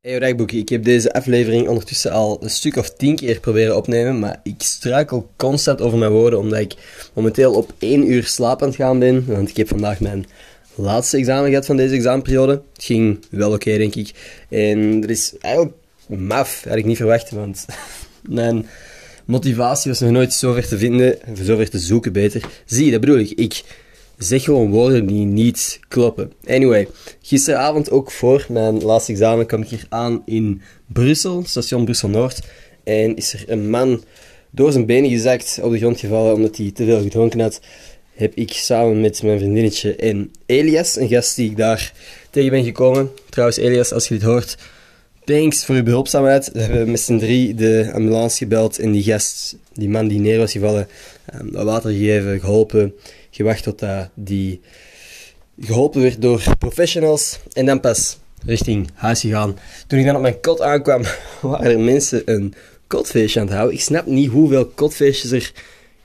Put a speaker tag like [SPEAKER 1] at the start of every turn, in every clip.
[SPEAKER 1] Hey Rijkboek, ik heb deze aflevering ondertussen al een stuk of tien keer proberen opnemen, maar ik struikel constant over mijn woorden, omdat ik momenteel op één uur het gaan ben, want ik heb vandaag mijn laatste examen gehad van deze examenperiode. Het ging wel oké, denk ik. En dat is eigenlijk maf, had ik niet verwacht, want mijn motivatie was nog nooit zo ver te vinden, zo ver te zoeken beter. Zie, dat bedoel ik. Ik zeg gewoon woorden die niet kloppen. Anyway, gisteravond ook voor mijn laatste examen kwam ik hier aan in Brussel, station Brussel-Noord. En is er een man door zijn benen gezakt, op de grond gevallen omdat hij te veel gedronken had. Heb ik samen met mijn vriendinnetje en Elias, een gast die ik daar tegen ben gekomen. Trouwens, Elias, als je dit hoort, thanks voor uw behulpzaamheid. We hebben met z'n drie de ambulance gebeld en die gast, die man die neer was gevallen, um, water gegeven, geholpen gewacht tot dat die geholpen werd door professionals en dan pas richting huis gegaan. Toen ik dan op mijn kot aankwam, waren er mensen een kotfeestje aan het houden. Ik snap niet hoeveel kotfeestjes er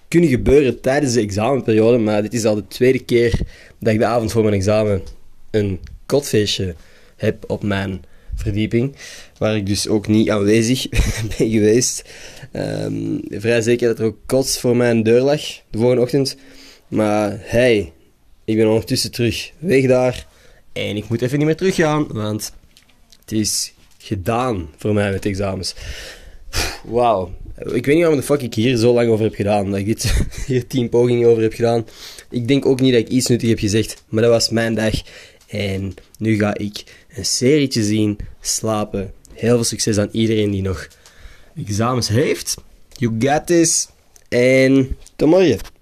[SPEAKER 1] kunnen gebeuren tijdens de examenperiode, maar dit is al de tweede keer dat ik de avond voor mijn examen een kotfeestje heb op mijn verdieping, waar ik dus ook niet aanwezig ben geweest. Um, vrij zeker dat er ook kots voor mijn deur lag de volgende ochtend. Maar hey, ik ben ondertussen terug weg daar. En ik moet even niet meer teruggaan, want het is gedaan voor mij met examens. Wauw. Ik weet niet waarom de fuck ik hier zo lang over heb gedaan. Dat ik dit hier tien pogingen over heb gedaan. Ik denk ook niet dat ik iets nuttig heb gezegd. Maar dat was mijn dag. En nu ga ik een serietje zien, slapen. Heel veel succes aan iedereen die nog examens heeft. You got this. En tot morgen.